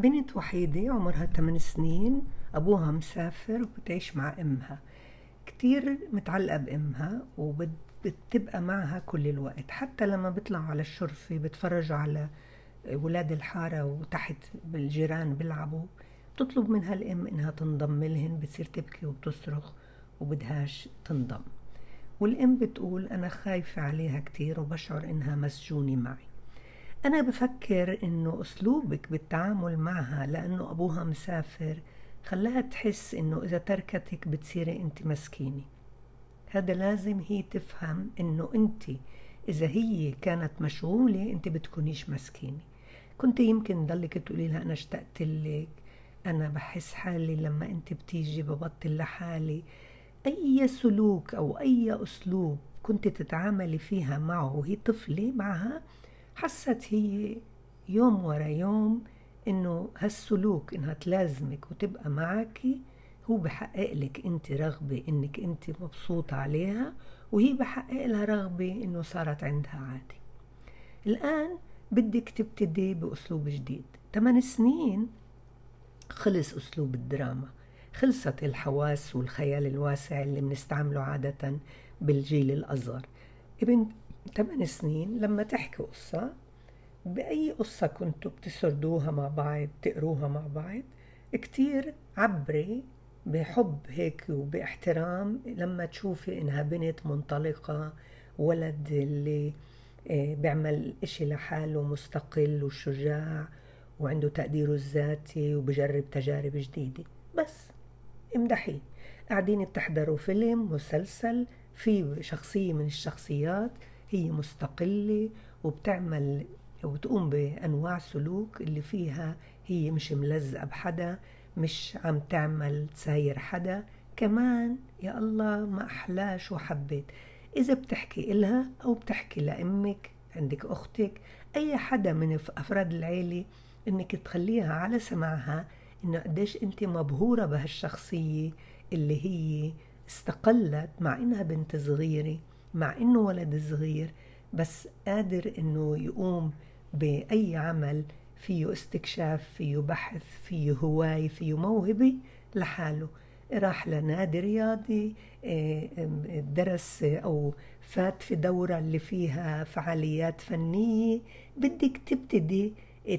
بنت وحيدة عمرها 8 سنين أبوها مسافر وبتعيش مع أمها. كتير متعلقة بأمها وبتبقى معها كل الوقت. حتى لما بيطلعوا على الشرفة بتفرجوا على ولاد الحارة وتحت بالجيران بيلعبوا بتطلب منها الأم إنها تنضم لهن بتصير تبكي وبتصرخ وبدهاش تنضم. والأم بتقول أنا خايفة عليها كتير وبشعر إنها مسجونة معي. أنا بفكر إنه أسلوبك بالتعامل معها لأنه أبوها مسافر خلاها تحس إنه إذا تركتك بتصيري أنت مسكينة. هذا لازم هي تفهم إنه أنت إذا هي كانت مشغولة أنت بتكونيش مسكينة. كنت يمكن ضلك تقولي لها أنا اشتقت لك أنا بحس حالي لما أنت بتيجي ببطل لحالي. أي سلوك أو أي أسلوب كنت تتعاملي فيها معه وهي طفلة معها حست هي يوم ورا يوم إنه هالسلوك إنها تلازمك وتبقى معك هو بحقق لك أنت رغبة إنك أنت مبسوطة عليها وهي بحقق لها رغبة إنه صارت عندها عادي الآن بدك تبتدي بأسلوب جديد. 8 سنين خلص أسلوب الدراما. خلصت الحواس والخيال الواسع اللي بنستعمله عادة بالجيل الأصغر. ابن 8 سنين لما تحكي قصة بأي قصة كنتوا بتسردوها مع بعض تقروها مع بعض كتير عبري بحب هيك وباحترام لما تشوفي إنها بنت منطلقة ولد اللي آه، بيعمل إشي لحاله مستقل وشجاع وعنده تقديره الذاتي وبجرب تجارب جديدة. بس امدحيه قاعدين بتحضروا فيلم مسلسل في شخصية من الشخصيات هي مستقلة وبتعمل وبتقوم بأنواع سلوك اللي فيها هي مش ملزقة بحدا مش عم تعمل تساير حدا. كمان يا الله ما أحلاش وحبيت إذا بتحكي إلها أو بتحكي لأمك عندك أختك أي حدا من أفراد العيلة إنك تخليها على سماعها إنه قديش أنت مبهورة بهالشخصية اللي هي استقلت مع إنها بنت صغيرة. مع إنه ولد صغير بس قادر إنه يقوم بأي عمل فيه استكشاف فيه بحث فيه هواية فيه موهبة لحاله. راح لنادي رياضي آه، درس أو فات في دورة اللي فيها فعاليات فنية. بدك تبتدي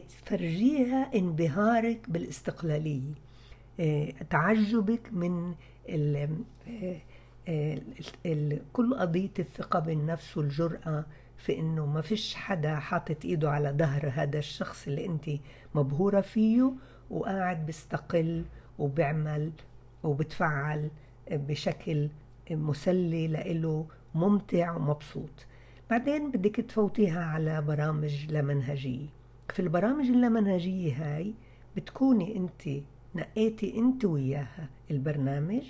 تفرجيها انبهارك بالاستقلالية آه، تعجبك من ال كل قضية الثقة بالنفس والجرأة في إنه ما فيش حدا حاطط إيده على ظهر هذا الشخص اللي أنت مبهورة فيه وقاعد بيستقل وبيعمل وبتفعل بشكل مسلي لإله ممتع ومبسوط. بعدين بدك تفوتيها على برامج لا منهجية في البرامج اللامنهجية هاي بتكوني أنت نقيتي أنت وياها البرنامج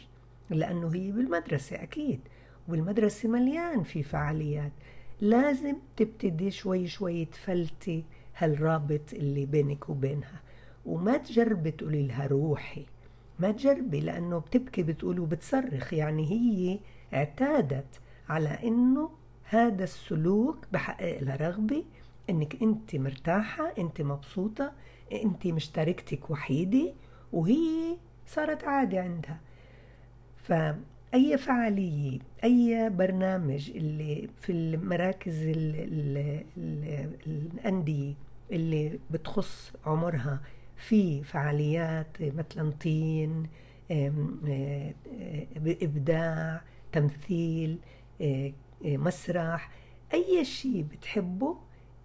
لأنه هي بالمدرسة أكيد والمدرسة مليان في فعاليات. لازم تبتدي شوي شوي تفلتي هالرابط اللي بينك وبينها. وما تجربي تقولي لها روحي ما تجربي لأنه بتبكي بتقول وبتصرخ. يعني هي اعتادت على إنه هذا السلوك بحقق لها رغبة إنك أنت مرتاحة أنت مبسوطة أنت مشتركتك وحيدة وهي صارت عادة عندها. فأي فعالية أي برنامج اللي في المراكز الأندية اللي بتخص عمرها في فعاليات مثلا طين إبداع تمثيل مسرح أي شيء بتحبه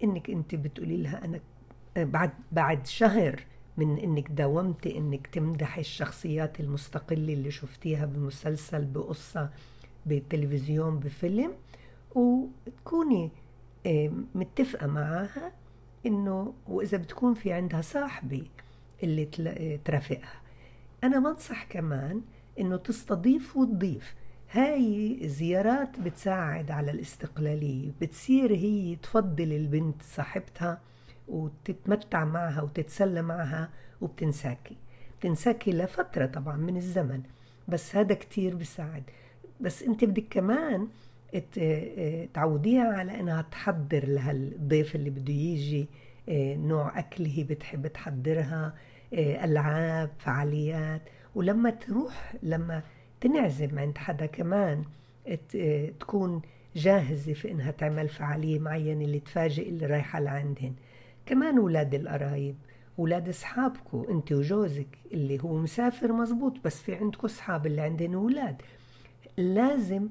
إنك أنت بتقولي لها أنا بعد بعد شهر من إنك داومتي إنك تمدحي الشخصيات المستقلة اللي شفتيها بمسلسل بقصة بالتلفزيون بفيلم وتكوني متفقة معاها إنه وإذا بتكون في عندها صاحبة اللي ترافقها. أنا بنصح كمان إنه تستضيف وتضيف. هاي زيارات بتساعد على الاستقلالية بتصير هي تفضل البنت صاحبتها وتتمتع معها وتتسلى معها وبتنساكي. بتنساكي لفترة طبعا من الزمن بس هذا كتير بيساعد. بس انت بدك كمان تعوديها على انها تحضر لهالضيف اللي بده يجي آه، نوع أكل هي بتحب تحضرها آه، ألعاب فعاليات. ولما تروح لما تنعزم عند حدا كمان تكون جاهزة في إنها تعمل فعالية معينة اللي تفاجئ اللي رايحة لعندهن. كمان ولاد القرايب ولاد أصحابكم أنت وجوزك اللي هو مسافر مزبوط بس في عندكم أصحاب اللي عندهم أولاد لازم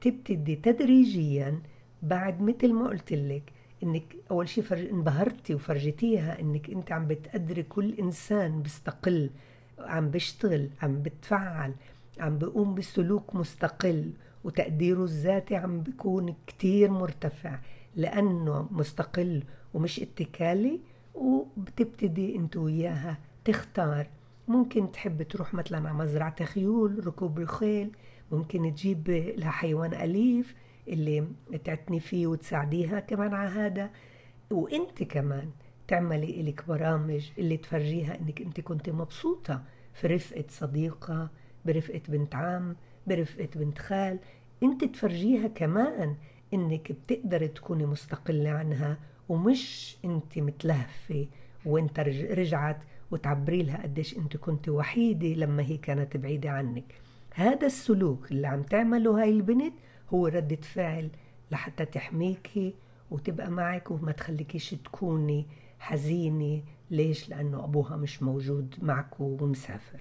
تبتدي تدريجيا بعد مثل ما قلت لك إنك أول شيء فرج... انبهرتي وفرجتيها إنك أنت عم بتقدري كل إنسان بيستقل عم بيشتغل عم بتفعل عم بيقوم بسلوك مستقل وتقديره الذاتي عم بيكون كتير مرتفع لأنه مستقل ومش اتكالي وبتبتدي انت وياها تختار. ممكن تحب تروح مثلا على مزرعة خيول ركوب الخيل ممكن تجيب لها حيوان أليف اللي تعتني فيه وتساعديها كمان على هذا. وإنت كمان تعملي إلك برامج اللي تفرجيها إنك إنت كنت مبسوطة في رفقة صديقة برفقة بنت عم برفقة بنت خال. إنت تفرجيها كمان إنك بتقدر تكوني مستقلة عنها ومش انت متلهفة وانت رجعت وتعبري لها قديش انت كنت وحيدة لما هي كانت بعيدة عنك. هذا السلوك اللي عم تعمله هاي البنت هو ردة فعل لحتى تحميكي وتبقى معك وما تخليكيش تكوني حزينة. ليش؟ لأنه أبوها مش موجود معك ومسافر.